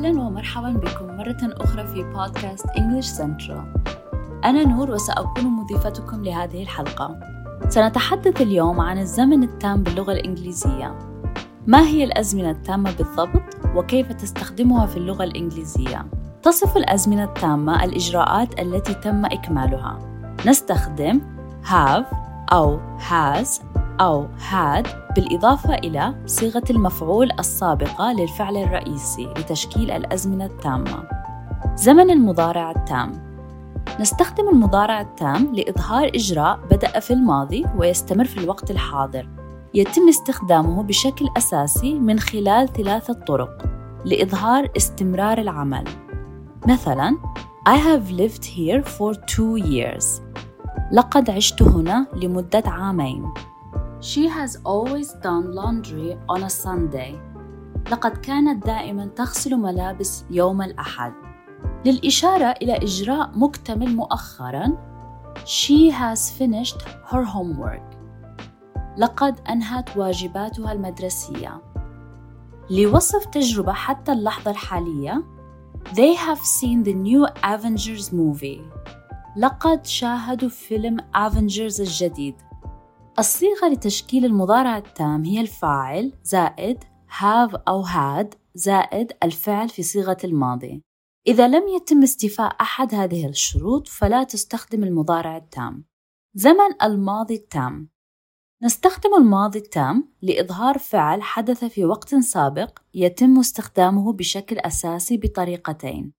أهلا ومرحبا بكم مرة أخرى في بودكاست English Central أنا نور وسأكون مضيفتكم لهذه الحلقة. سنتحدث اليوم عن الزمن التام باللغة الإنجليزية. ما هي الأزمنة التامة بالضبط؟ وكيف تستخدمها في اللغة الإنجليزية؟ تصف الأزمنة التامة الإجراءات التي تم إكمالها. نستخدم have أو has أو had بالإضافة إلى صيغة المفعول السابقة للفعل الرئيسي لتشكيل الأزمنة التامة. زمن المضارع التام نستخدم المضارع التام لإظهار إجراء بدأ في الماضي ويستمر في الوقت الحاضر. يتم استخدامه بشكل أساسي من خلال ثلاثة طرق لإظهار استمرار العمل. مثلاً I have lived here for two years. لقد عشت هنا لمدة عامين. She has always done laundry on a Sunday. لقد كانت دائما تغسل ملابس يوم الأحد. للإشارة إلى إجراء مكتمل مؤخرا She has finished her homework. لقد أنهت واجباتها المدرسية. لوصف تجربة حتى اللحظة الحالية They have seen the new Avengers movie. لقد شاهدوا فيلم Avengers الجديد. الصيغة لتشكيل المضارع التام هي الفاعل زائد have أو had زائد الفعل في صيغة الماضي. إذا لم يتم استيفاء أحد هذه الشروط فلا تستخدم المضارع التام. زمن الماضي التام نستخدم الماضي التام لإظهار فعل حدث في وقت سابق يتم استخدامه بشكل أساسي بطريقتين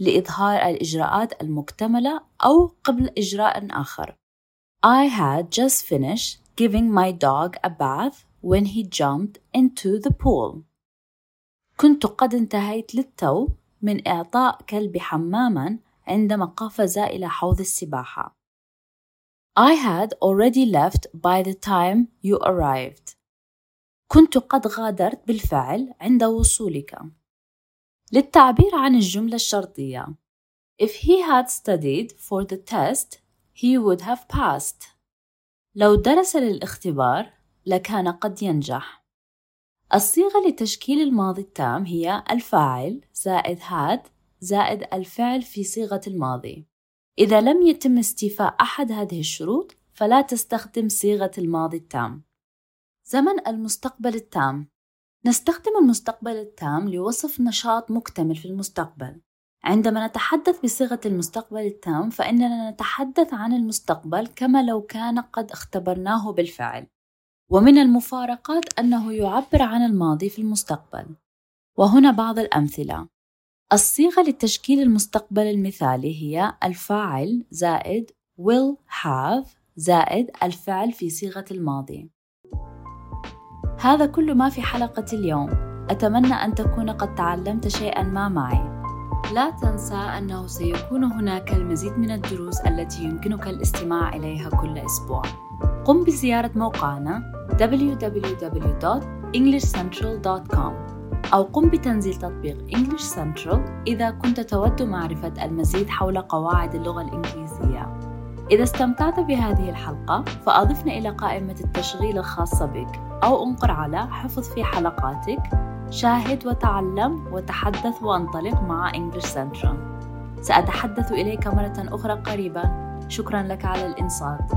لإظهار الإجراءات المكتملة أو قبل إجراء آخر I had just finished giving my dog a bath when he jumped into the pool. كنت قد انتهيت للتو من إعطاء كلبي حماما عندما قفز إلى حوض السباحة. I had already left by the time you arrived. كنت قد غادرت بالفعل عند وصولك. للتعبير عن الجملة الشرطية If he had studied for the test, he would have passed. لو درس للاختبار لكان قد ينجح. الصيغة لتشكيل الماضي التام هي الفاعل زائد had زائد الفعل في صيغة الماضي. إذا لم يتم استيفاء أحد هذه الشروط فلا تستخدم صيغة الماضي التام. زمن المستقبل التام نستخدم المستقبل التام لوصف نشاط مكتمل في المستقبل عندما نتحدث بصيغة المستقبل التام فإننا نتحدث عن المستقبل كما لو كان قد اختبرناه بالفعل. ومن المفارقات أنه يعبر عن الماضي في المستقبل. وهنا بعض الأمثلة. الصيغة لتشكيل المستقبل المثالي هي الفاعل زائد will have زائد الفعل في صيغة الماضي. هذا كل ما في حلقة اليوم. أتمنى أن تكون قد تعلمت شيئا ما معي. لا تنسى أنه سيكون هناك المزيد من الدروس التي يمكنك الاستماع إليها كل أسبوع قم بزيارة موقعنا www.englishcentral.com أو قم بتنزيل تطبيق English Central إذا كنت تود معرفة المزيد حول قواعد اللغة الإنجليزية. إذا استمتعت بهذه الحلقة فأضفنا إلى قائمة التشغيل الخاصة بك أو انقر على حفظ في حلقاتك شاهد وتعلم وتحدث وانطلق مع English Central. سأتحدث إليك مرة أخرى قريبا. شكرا لك على الإنصات.